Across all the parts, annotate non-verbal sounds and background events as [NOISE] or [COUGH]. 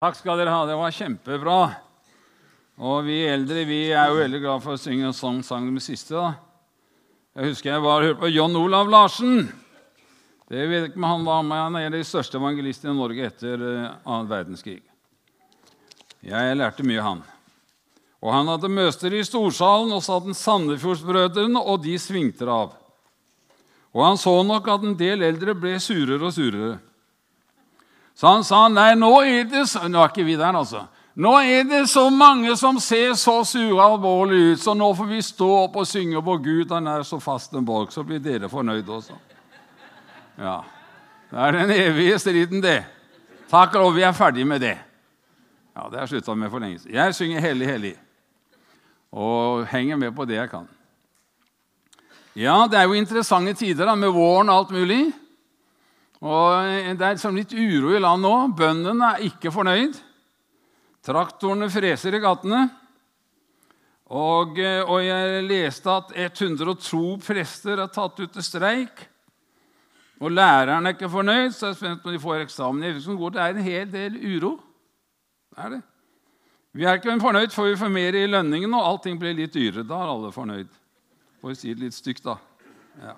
Takk skal dere ha. Det var kjempebra. Og vi eldre vi er jo veldig glad for å synge sånn sang med siste. da. Jeg husker jeg var hørte på John Olav Larsen. Det vet ikke om Han var med, han er de største evangelistene i Norge etter eh, annen verdenskrig. Jeg lærte mye av han. Og Han hadde møter i Storsalen, og satt Sandefjordsbrødrene, og de svingte av. Og han så nok at en del eldre ble surere og surere. Så han sa nei, nå er det så, Nå er ikke vi der, altså. Nå er det så mange som ser så sure og alvorlige ut, så nå får vi stå opp og synge på Gud, han er så fast en borg, så blir dere fornøyde også. Ja, Det er den evige striden, det. Takk og lov, vi er ferdige med det. Ja, Det har jeg slutta med for lenge siden. Jeg synger Hellig, hellig og henger med på det jeg kan. Ja, det er jo interessante tider da, med våren og alt mulig. Og Det er litt uro i land nå. Bøndene er ikke fornøyd. Traktorene freser i gatene. Og, og, jeg leste at 102 prester er tatt ut til streik. Og læreren er ikke fornøyd, så jeg er spent på om de får eksamen. Det er en hel del uro. Det er det. Vi er ikke fornøyd før vi får mer i lønningen og allting blir litt dyrere. Da er alle fornøyd. For å si det litt stygt, da. Ja.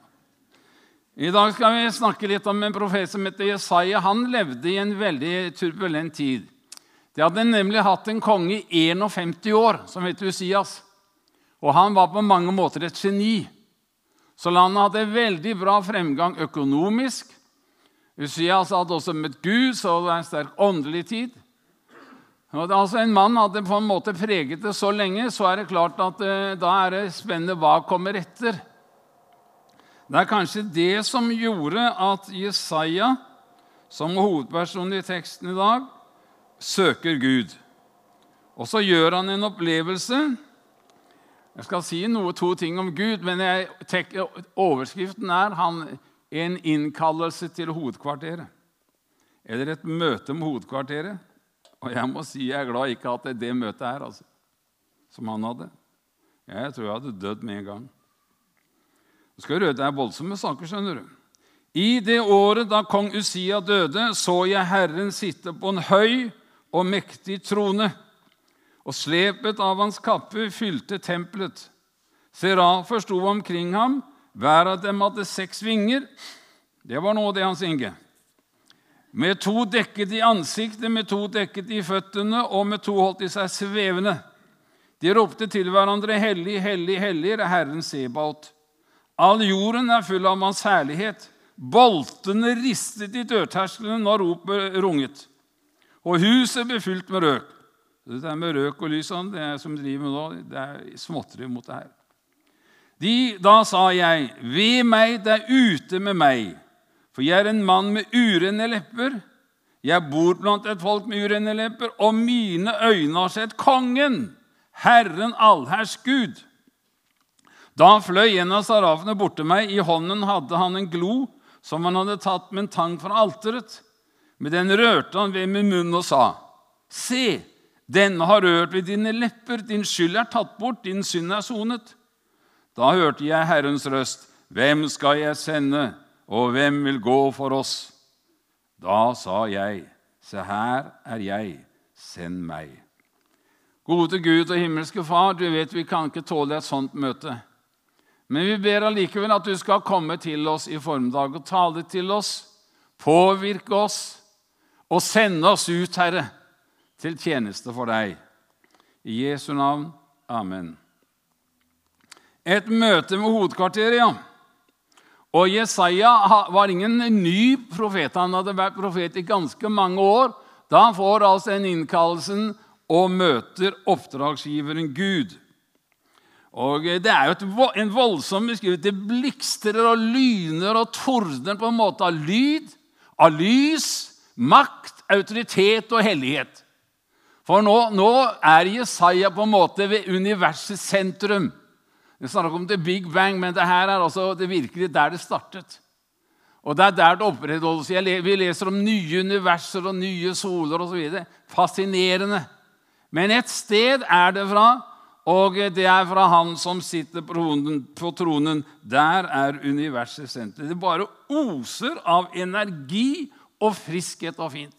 I dag skal vi snakke litt om en profet som heter Jesaja. Han levde i en veldig turbulent tid. De hadde nemlig hatt en konge i 51 år som het Usias. Og han var på mange måter et geni. Så landet hadde veldig bra fremgang økonomisk. Usias hadde også møtt Gud, så det var en sterk åndelig tid. Altså En mann hadde på en måte preget det så lenge, så er det klart at eh, da er det spennende hva kommer etter. Det er kanskje det som gjorde at Jesaja, som hovedperson i teksten i dag, søker Gud. Og så gjør han en opplevelse. Jeg skal si noe, to ting om Gud, men tenker, overskriften er han, en innkallelse til hovedkvarteret. Eller et møte med hovedkvarteret. Og jeg må si jeg er glad ikke at det er det møtet her, altså, som han hadde. Jeg tror jeg hadde dødd med en gang. Skal høre, Det er voldsomme saker, skjønner du. I det året da kong Usia døde, så jeg Herren sitte på en høy og mektig trone, og slepet av hans kappe fylte tempelet. Serafer sto omkring ham, hver av dem hadde seks vinger. Det var nå det, Hans Inge. Med to dekket i ansiktet, med to dekket i føttene, og med to holdt de seg svevende. De ropte til hverandre, Hellig, hellig, hellig er Herren Sebaot. All jorden er full av Hans herlighet. Boltene ristet i dørtersklene når ropet runget. Og huset ble fylt med røk. Det er med røk og lys sånn, det er som driver nå, det er småtteri mot det her. De, da sa jeg, ved meg, det er ute med meg for jeg er en mann med urene lepper. Jeg bor blant et folk med urene lepper, og mine øyne har sett Kongen, Herren allherrs Gud. Da fløy en av sarafene bort til meg. I hånden hadde han en glo som han hadde tatt med en tang fra alteret. Med den rørte han ved min munn og sa, Se, denne har rørt ved dine lepper, din skyld er tatt bort, din synd er sonet. Da hørte jeg Herrens røst, Hvem skal jeg sende? og hvem vil gå for oss? Da sa jeg, se her er jeg, send meg. Gode Gud og himmelske Far, du vet vi kan ikke tåle et sånt møte. Men vi ber allikevel at du skal komme til oss i formiddag og tale til oss, påvirke oss og sende oss ut, Herre, til tjeneste for deg. I Jesu navn. Amen. Et møte med hovedkvarteret, ja. Og Jesaja var ingen ny profet. Han hadde vært profet i ganske mange år. Da han får altså en innkallelsen og møter oppdragsgiveren Gud. Og Det er jo en voldsom beskrivelse. Det blikstrer og lyner og tordner på en måte av lyd, av lys, makt, autoritet og hellighet. For nå, nå er Jesaja på en måte ved universets sentrum. Vi snakker om the big bang, men det her er altså det virkelig der det startet. Og det er der det opprettholdes. Vi leser om nye universer og nye soler osv. Fascinerende. Men et sted er det fra, og det er fra han som sitter på tronen. Der er universet senter. Det bare oser av energi og friskhet og fint.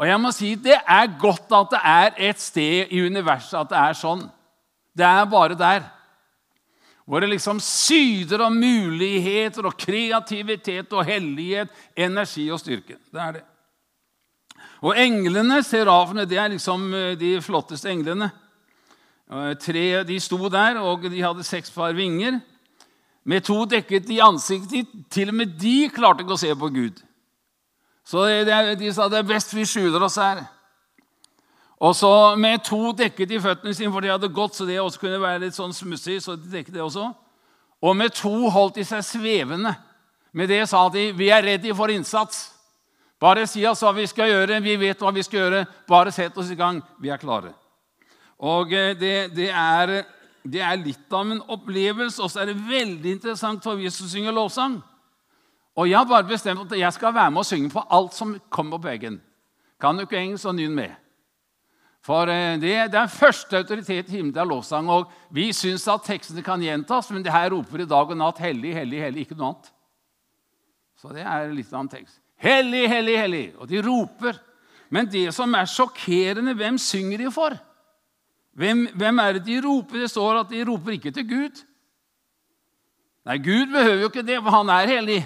Og jeg må si det er godt at det er et sted i universet at det er sånn. Det er bare der. Hvor det liksom syder av muligheter og kreativitet og hellighet, energi og styrke. Det er det. Og englene, serafene, det er liksom eh, de flotteste englene. Tre, De sto der, og de hadde seks par vinger. Med to dekket i ansiktet. Til og med de klarte ikke å se på Gud. Så de sa det er best vi skjuler oss her. Og så med to dekket i føttene sine, for de hadde gått, så det også kunne være litt sånn smussig. så de dekket det også. Og med to holdt de seg svevende. Med det sa de vi er ready for innsats. Bare si oss hva vi skal gjøre. Vi vet hva vi skal gjøre. Bare sett oss i gang. Vi er klare. Og eh, det, det, er, det er, litt av en opplevelse, og så er det veldig interessant for vi som synger lovsang. Og jeg har bare bestemt at jeg skal være med og synge på alt som kommer på veggen. Kan du ikke engelsk, så nynn med. For eh, det, det er første autoritet i himmelen av lovsang. Og vi syns at tekstene kan gjentas, men det her roper i dag og natt 'hellig, hellig, hellig'. Ikke noe annet. Så det er litt av en tekst. Hellig, hellig, hellig. Og de roper. Men det som er sjokkerende, hvem synger de for? Hvem, hvem, er det de roper? Det står at de roper ikke til Gud. Nei, Gud behøver jo ikke det, for han er hellig.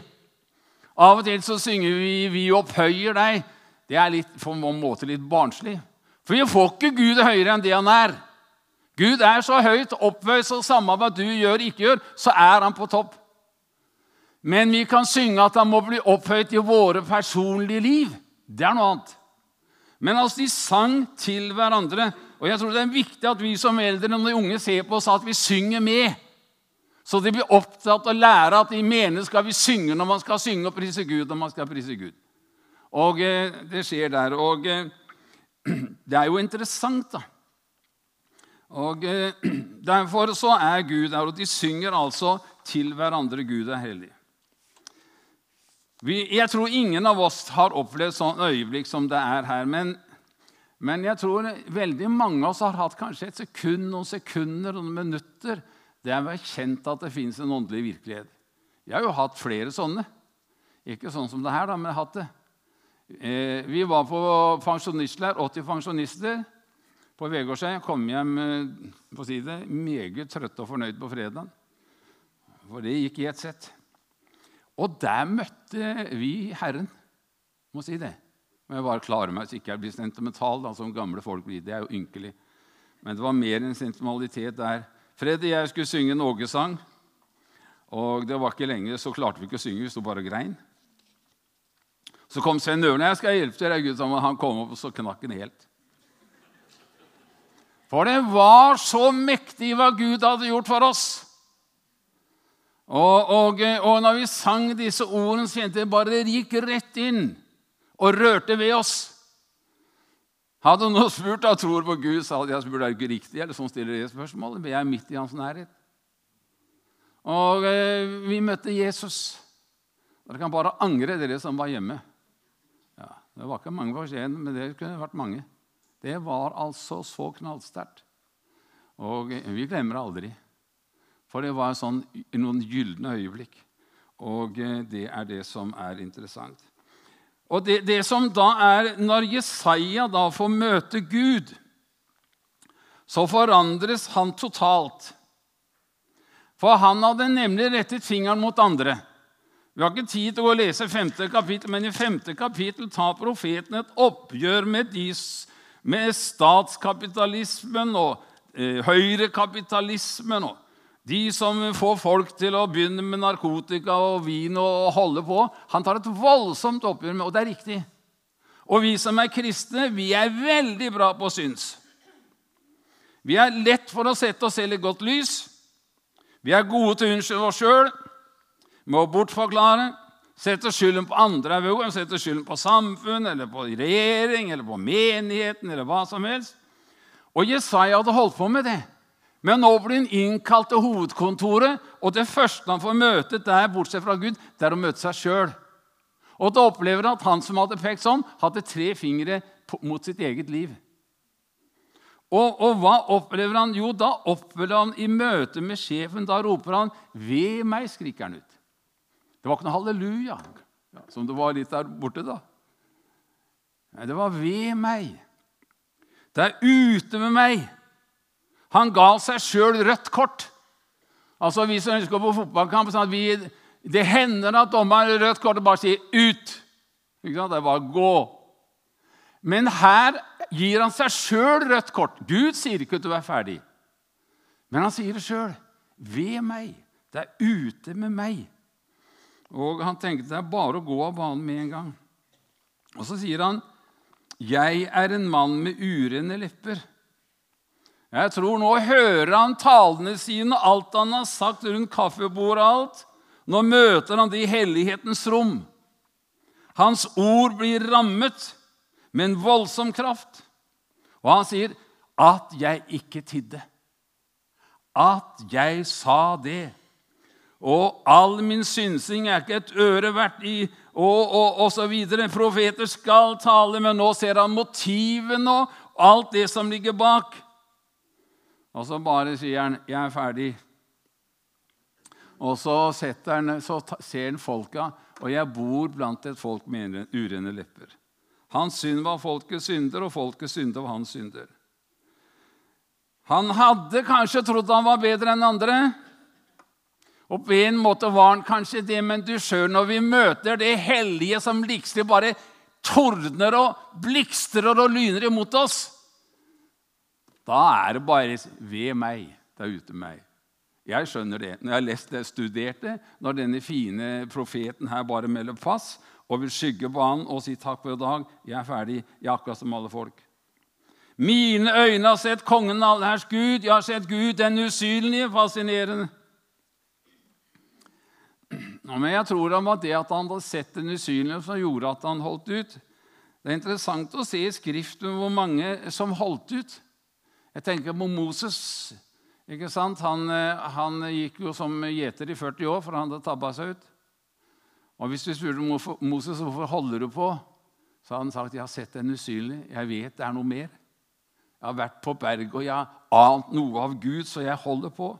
Av og til så synger vi 'Vi opphøyer deg'. Det er litt, på en måte litt barnslig. For vi får ikke Gud høyere enn det han er. Gud er så høyt opphøyd, så samme hva du gjør, ikke gjør, så er han på topp. Men vi kan synge at han må bli opphøyt i våre personlige liv. Det er noe annet. Men altså, de sang til hverandre. Og jeg tror det er viktig at vi som eldre når de unge ser på oss, at vi synger med. Så de blir opptatt av å lære at de mener skal vi synge når man skal synge og prise Gud. når man skal prise Gud. Og eh, det skjer der. Og eh, [CLEARS THROAT] det er jo interessant, da. Og eh, [CLEARS THROAT] Derfor så er Gud der, og de synger altså til hverandre. Gud er hellig. Vi, jeg tror ingen av oss har opplevd sånn øyeblikk som det er her. Men, men, jeg tror veldig mange av oss har hatt kanskje et sekund, noen sekunder, noen minutter der vi har kjent at det fins en åndelig virkelighet. Jeg har jo hatt flere sånne. Ikke sånn som det her, da, men jeg har hatt det. Eh, vi var på pensjonistleir, 80 pensjonister på Vegårshei. Kom hjem på si det, meget trøtte og fornøyd på fredag. For det gikk i ett sett. Og der møtte vi Herren. Må si det. Må jeg bare klare meg så ikke jeg blir sentimental, da, som gamle folk blir. Det er jo ynkelig. Men det var mer enn sentimentalitet der. Fred og jeg skulle synge en ågesang. Og det var ikke lenge, så klarte vi ikke å synge. Vi sto bare og grein. Så kom Svein Ørne. 'Jeg skal hjelpe deg.' Gud, han kom opp, og så knakk han helt. For det var så mektig hva Gud hadde gjort for oss. Og, og, og, når vi sang disse ordene, så kjente jeg bare det gikk rett inn og rørte ved oss. Hadde noen spurt av tror på Gud, så hadde jeg spurt er det ikke riktig. eller sånn stiller de spørsmålet, men jeg er midt i hans nærhet. Og eh, vi møtte Jesus. Dere kan bare angre, dere som var hjemme. Ja, Det var ikke mange for sent, men det kunne vært mange. Det var altså så knallsterkt. Og vi glemmer det aldri. For det var sånn, noen gylne øyeblikk. Og eh, det er det som er interessant. Og det, det, som da er Når Jesaja da får møte Gud, så forandres han totalt. For han hadde nemlig rettet fingeren mot andre. Vi har ikke tid til å lese femte kapittel, men i femte kapittel tar profeten et oppgjør med, de, med statskapitalismen og eh, høyrekapitalismen. og de som får folk til å begynne med narkotika og vin og holde på. Han tar et voldsomt oppgjør med Og det er riktig. Og vi som er kristne, vi er veldig bra på syns. Vi er lett for å sette oss selv i godt lys. Vi er gode til å unnskylde oss sjøl med å bortforklare. Sette skylden på andre. Sette skylden på samfunn, eller på regjering eller på menigheten eller hva som helst. Og Jesaja hadde holdt på med det. Men nå blir han innkalt til hovedkontoret, og det første han får møte der, bortsett fra Gud, det er å møte seg sjøl. Og da opplever han at han som hadde pekt sånn, hadde tre fingre mot sitt eget liv. Og, og, hva opplever han? Jo, da opplever han i møte med sjefen Da roper han 'Ved meg', skriker han ut. Det var ikke noe halleluja, som det var litt der borte. da. Nei, det var ved meg. Det er ute med meg. Han ga seg sjøl rødt kort. Altså, Vi som ønsker på fotballkamp, sånn vi, det hender at dommeren rødt kort og bare sier 'ut'. Ikke sant? Det er bare 'gå'. Men her gir han seg sjøl rødt kort. Gud sier ikke at du er ferdig, men han sier det sjøl. Ved meg. Det er ute med meg. Og han tenkte det er bare å gå av banen med en gang. Og så sier han, 'Jeg er en mann med urene lepper'. Jeg tror nå hører han talene sine, alt han har sagt rundt kaffebordet og alt. Nå møter han det i hellighetens rom. Hans ord blir rammet med en voldsom kraft. Og han sier, 'At jeg ikke tidde'. At jeg sa det. Og all min synsing er ikke et øre verdt i og, og, så videre. Profeter skal tale, men nå ser han motivene og alt det som ligger bak. Og så bare sier han 'Jeg er ferdig'. Og så, han, så ser han folka, og jeg bor blant et folk med urene lepper. Hans synd var folkets synder, og folkets synder var hans synder. Han hadde kanskje trodd han var bedre enn andre. Og på en måte var han kanskje det, men du sjøl, når vi møter det hellige som liksom bare tordner og blikstrer og lyner imot oss, da er det bare ved meg. Det er ute meg. Jeg skjønner det. Når jeg har lest det, studert det, når denne fine profeten her bare melder pass og vil skygge på han og si takk for i dag, jeg er ferdig, jeg er akkurat som alle folk. Mine øyne har sett kongen allherrs Gud, jeg har sett Gud, den usynlige, fascinerende. Men jeg tror det var det at han hadde sett den usynlige, som gjorde at han holdt ut. Det er interessant å se i Skriften hvor mange som holdt ut. Jeg tenker på Moses. ikke sant? Han, eh, han gikk jo som gjeter i 40 år, for han hadde tabba seg ut. Og Hvis du spurte Moses hvorfor holder du på, så hadde han sagt jeg har sett den usynlig. Jeg vet det er noe mer. Jeg har vært på berget, og jeg har ant noe av Gud, så jeg holder på.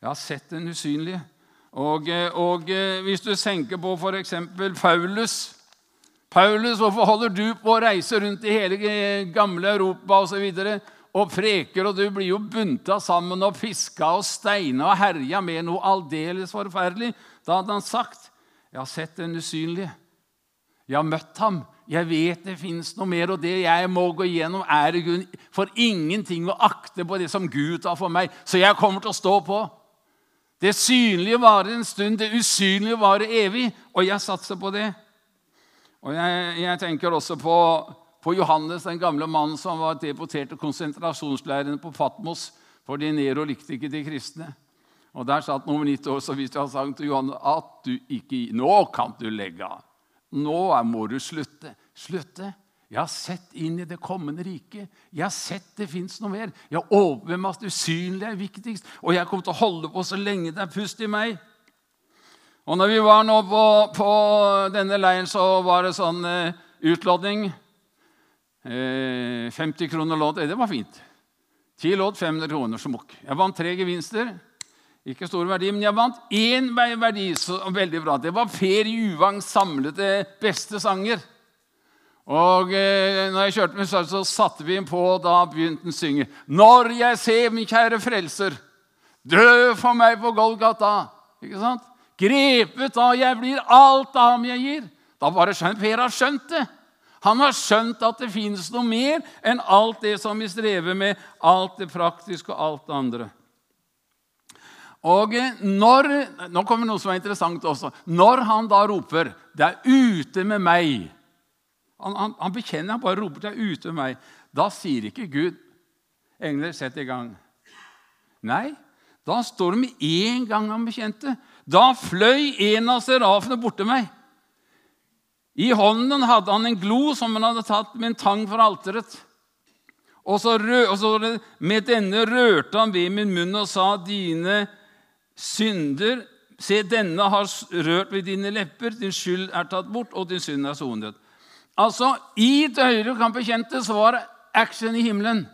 Jeg har sett den usynlige. Og, eh, og eh, hvis du tenker på f.eks. Paulus Paulus, hvorfor holder du på å reise rundt i hele gamle Europa osv.? Og, preker, og du blir jo bunta sammen og fiska og steina og herja med noe aldeles forferdelig. Da hadde han sagt, 'Jeg har sett den usynlige. Jeg har møtt ham. Jeg vet det fins noe mer, og det jeg må gå igjennom, er for ingenting å akte på det som Gud har for meg. Så jeg kommer til å stå på. Det synlige varer en stund, det usynlige varer evig, og jeg satser på det. Og jeg, jeg tenker også på på Johannes, den gamle mannen som var deportert til konsentrasjonsleirene på Fatmos fordi Nero likte ikke de kristne. Og Der satt nummer 90 år, så viste han sagt til Johannes at du ikke Nå kan du legge av. Nå må du slutte. Slutte? Jeg har sett inn i det kommende riket. Jeg har sett det fins noe mer. Jeg er overbevist om at det usynlige er viktigst, og jeg kommer til å holde på så lenge det er pust i meg. Og når vi var nå på, på denne leiren, så var det sånn uh, utlodning. 50 eh, kroner lodd. Det var fint. 10 lodd, 500 kroner smokk. Jeg vant tre gevinster. Ikke stor verdi, men jeg vant én verdi. så veldig bra. Det var Per Juvangs samlede beste sanger. Og eh, når jeg kjørte med så, satte vi den på, og da begynte han å synge. Når jeg ser min kjære frelser, dø for meg på Golgata. Ikke sant? Grepet da jeg blir alt av ham jeg gir. Da bare skjønt, Per har skjønt det. Han har skjønt at det fins noe mer enn alt det som vi strever med, alt det praktiske og alt det andre. Og når, Nå kommer noe som er interessant også. Når han da roper 'Det er ute med meg' Han, han, han bekjenner, han bare roper 'Det er ute med meg'. Da sier ikke Gud 'Engler, sett i gang'. Nei, da står det med en gang han bekjente. Da fløy en av serafene bort til meg. I hånden hadde han en glo som han hadde tatt med en tang fra alteret. Og så, og så med denne rørte han ved min munn og sa, 'Dine synder Se, denne har rørt ved dine lepper. Din skyld er tatt bort, og din synd er sonet. Altså, I det høyre kan bekjente så var det action i himmelen.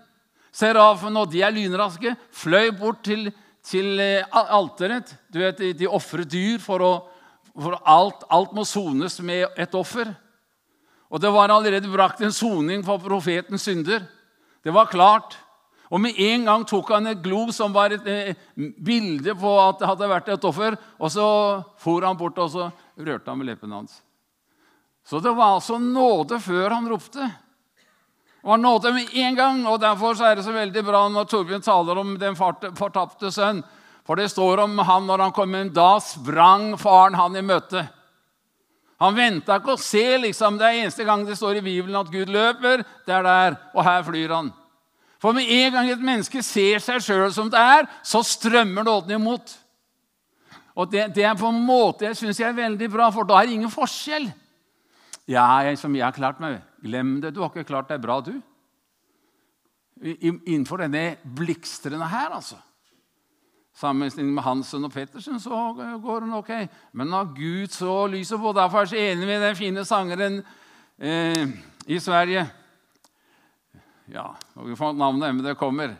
Serafen og de er lynraske, fløy bort til, til eh, alteret. Du vet, de ofret dyr for å for alt, alt må sones med et offer. Og det var allerede brakt en soning for profetens synder. Det var klart. Og med en gang tok han et glo som var et eh, bilde på at det hadde vært et offer, og så for han bort og så rørte han med leppene hans. Så det var altså nåde før han ropte. Det var nåde med en gang, og Derfor er det så veldig bra når Torbjørn taler om den fortapte sønn. For det står om han når han kom inn. Da sprang faren han i møte. Han venta ikke å se. liksom, Det er eneste gang det står i Bibelen at Gud løper. Det er der, og her flyr han. For med en gang et menneske ser seg sjøl som det er, så strømmer nåden imot. Og det, det, er på en måte jeg synes er veldig bra, for da er det ingen forskjell. Ja, jeg, som jeg har klart meg. Glem det. Du har ikke klart deg bra, du. Innenfor denne blikstrende her, altså. Sammenlignet med Hansen og Pettersen så går hun ok. Men når Gud så lyset på Derfor er jeg så enig med den fine sangeren eh, i Sverige. Ja, og vi får navnet, men det kommer.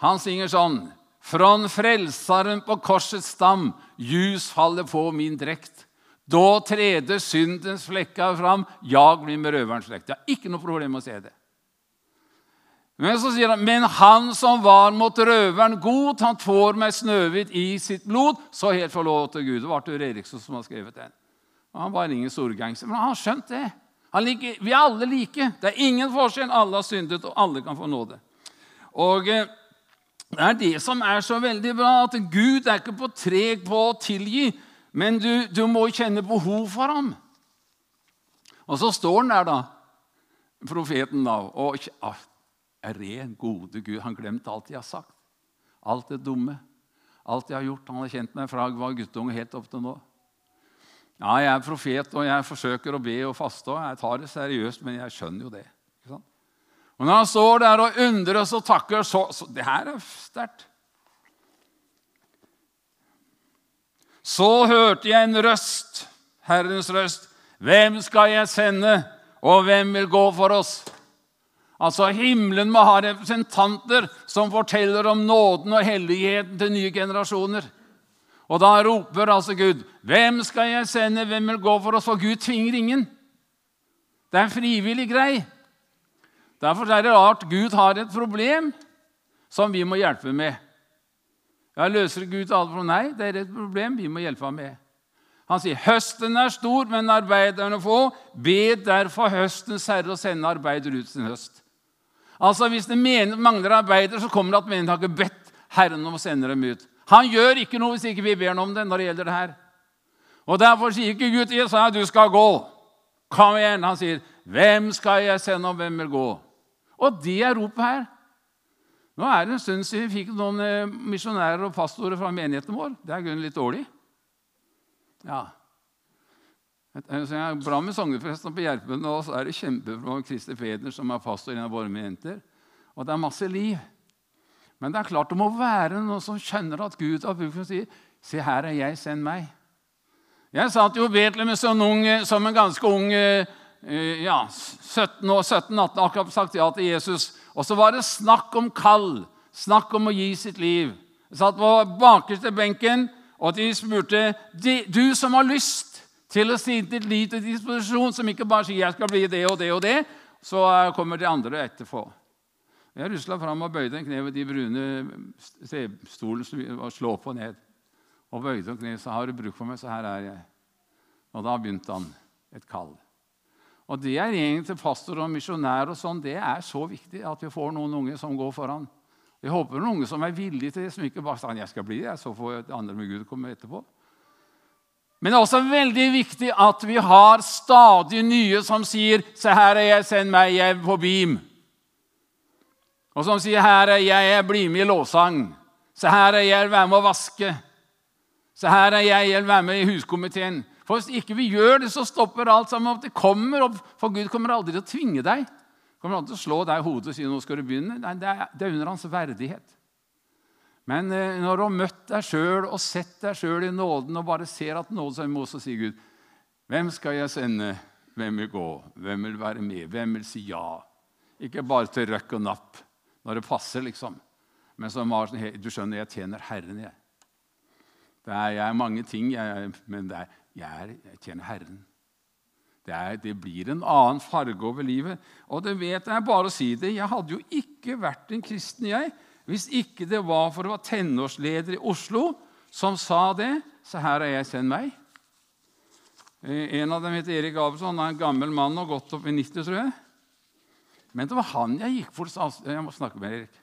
Han synger sånn Från frelsaren på korsets stam, ljus faller på min drekt. Da treder syndens flekker fram, jag blir med røverens slekt. Jeg har ikke noe problem med å se det. Men så sier han, men han som var mot røveren god, han får meg snøhvit i sitt blod, så helt forlåt til Gud. Det var Arthur Eriksson som har skrevet den. Han var ingen storgangster, men han har skjønt det. Liker, vi er alle like. Det er ingen forskjell. Alle har syndet, og alle kan få nåde. Og eh, Det er det som er så veldig bra, at Gud er ikke på treg på å tilgi, men du, du må kjenne behov for ham. Og så står han der, da, profeten, da, og ah, er ren, gode Gud. Han glemte alt jeg har sagt. Alt det dumme. Alt jeg har gjort. Han har kjent meg fra jeg var guttunge helt opp til nå. Ja, jeg er profet, og jeg forsøker å be og faste. og Jeg tar det seriøst, men jeg skjønner jo det. Og når han står der og undres og takker så, så Det her er sterkt. Så hørte jeg en røst, Herrens røst. Hvem skal jeg sende, og hvem vil gå for oss? Altså, Himmelen må ha representanter som forteller om nåden og helligheten til nye generasjoner. Og da roper altså Gud, 'Hvem skal jeg sende? Hvem vil gå for oss?' For Gud tvinger ingen. Det er en frivillig grei. Derfor er det rart Gud har et problem som vi må hjelpe med. Ja, Løser Gud alle problemer? Nei, det er et problem vi må hjelpe ham med. Han sier, 'Høsten er stor, men arbeiderne få. Be derfor høstens herre å sende arbeider ut sin høst.' Altså, Hvis det mangler arbeidere, så kommer det at menigheten har ikke bedt Herren om å sende dem ut. Han gjør ikke noe hvis ikke vi ber ham om det når det gjelder det her. Og Derfor sier ikke Gud til Jesaja du skal gå. Kom igjen. Han sier, 'Hvem skal jeg sende, og hvem vil gå?' Og det er ropet her. Nå er det en stund siden vi fikk noen eh, misjonærer og pastorer fra menigheten vår. Det er grunnen litt dårlig. Ja. Det er bra med sognepresten på Gjerpen, og så er det kjempebra med Christer Peder, som er pastor i våre jenter. Og det er masse liv. Men det er klart det må være noen som skjønner at Gud har bruk for si Se, her er jeg, send meg. Jeg satt jo i Betlehem som, som en ganske ung eh, ja, 17-18, akkurat sagt ja til Jesus. Og så var det snakk om kall, snakk om å gi sitt liv. Jeg satt på bakerste benken, og de spurte du som har lyst til å si ditt liv til disposisjon, som ikke bare sier 'jeg skal bli det og det og det', så eh, kommer de andre etterpå. Jeg rusla fram og bøyde en kne ved de brune stolene og slå på ned. Og bøyde en kne, så har du bruk for meg, så her er jeg. Og da begynte han et kall. Og det er egentlig pastor og misjonær og sånn, det er så viktig at vi får noen unge som går foran. Jeg håper noen unge som er villige til det, som ikke bare sier 'jeg skal bli det', så får andre med Gud komme etterpå. Men det er også veldig viktig at vi har stadig nye som sier 'Se her er jeg, send meg, jeg på beam'. Og som sier 'Her er jeg, jeg blir med i lovsang'. 'Se her er jeg, vær med å vaske'. 'Se her er jeg, jeg vær med i huskomiteen'. For Hvis ikke vi gjør det, så stopper alt sammen. Det kommer opp, For Gud kommer aldri til å tvinge deg. Kommer aldri til å slå deg i hodet og si 'nå skal du begynne'. Nei, det er under hans verdighet. Men eh, når du har møtt deg sjøl og sett deg sjøl i nåden og bare ser at nåden så imot, så sier Gud Hvem skal jeg sende? Hvem vil gå? Hvem vil være med? Hvem vil si ja? Ikke bare til røkk og napp når det passer, liksom. Men som var sånn, du skjønner, jeg tjener Herren, jeg. Det er, jeg er mange ting, jeg, men er, jeg, er, jeg, tjener Herren. Det, er, det, blir en annen farge over livet. Og det vet jeg bare å si det. Jeg hadde jo ikke vært en kristen, jeg, hvis ikke det var for å være tenårsleder i Oslo som sa det. Så her er jeg, send meg. Eh, en av dem heter Erik Abelsson. Han er en gammel mann og gått opp i 90, tror jeg. Men det var han jeg gikk for. Jeg må snakke med Erik.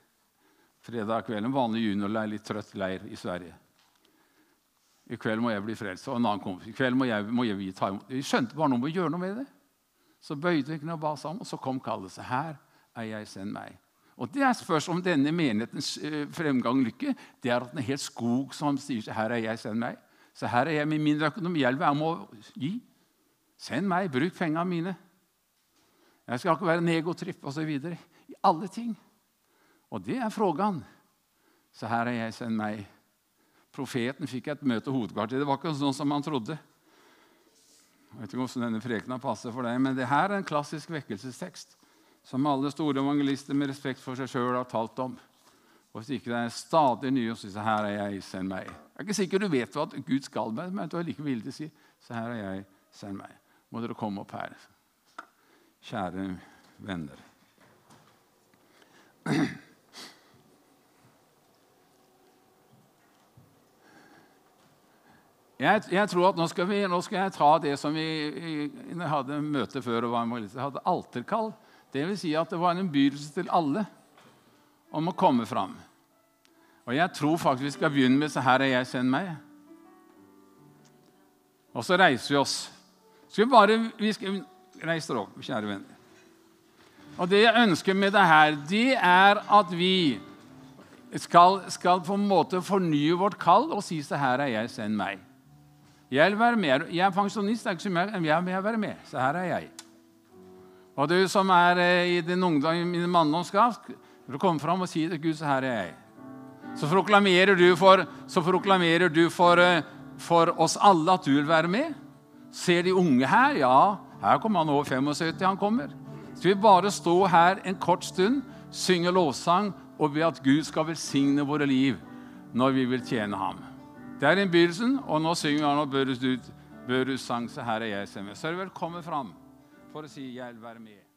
Fredag kveld, en vanlig juniorleir, litt trøtt leir i Sverige. I kveld må jeg bli frelst. Og en annen kompis. I kveld må jeg, må jeg ta imot. Vi skjønte bare noe om å gjøre noe med det. Så bøyde vi knærne og ba sammen, og så kom kallelsen. Her er jeg, send meg. Og Det er spørs om denne menighetens eh, fremgang lykke. Det er at den er helt skog som sier seg, her er jeg, send meg. Så her er jeg med min økonomi. Jeg vil må gi. Send meg, bruk pengene mine. Jeg skal ikke være negotripp egotripp osv. I alle ting. Og det er frågan. Så her er jeg, send meg. Profeten fikk et møte hovedkvarteret. Det var ikke sånn som han trodde. Jeg vet ikke hvordan denne prekena passer for deg, men det her er en klassisk vekkelsestekst som alle store evangelister med respekt for seg sjøl har talt om. Og hvis ikke det er stadig nye og sier her er jeg, send meg. Jeg er ikke sikker du vet hva Gud skal med, men du er like villig til å si så her er jeg, send meg. Må dere komme opp her, kjære venner. Jeg, jeg, tror at nå skal, vi, nå skal, jeg ta det som vi, vi hadde møte før og var hadde alterkall. Det vil si at det var en innbydelse til alle om å komme fram. Og jeg tror faktisk vi skal begynne med 'Så her er jeg, send meg'. Og så reiser vi oss. Skal vi bare vi skal, Reis dere opp, kjære venner. Og det jeg ønsker med det her, det er at vi skal, skal på en måte fornye vårt kall og si 'Så her er jeg, send meg'. Jeg vil være med. Jeg er pensjonist, jeg er ikke så mye, jeg vil være med. Så her er jeg. Og du som er eh, i din ungdom, i din manndomskraft, vil du kommer fram og sier til Gud, så her er jeg. Så proklamerer du for, proklamerer du for, eh, for oss alle at du vil være med. Ser de unge her? Ja, her kommer han over 75. han kommer. Så vi bare stå her en kort stund, synge lovsang og be at Gud skal velsigne våre liv når vi vil tjene ham. Det er innbydelsen, og nå synger vi han og bør du, sang, så her er jeg. Så er du velkommen fram for å si 'Jeg vil være med'.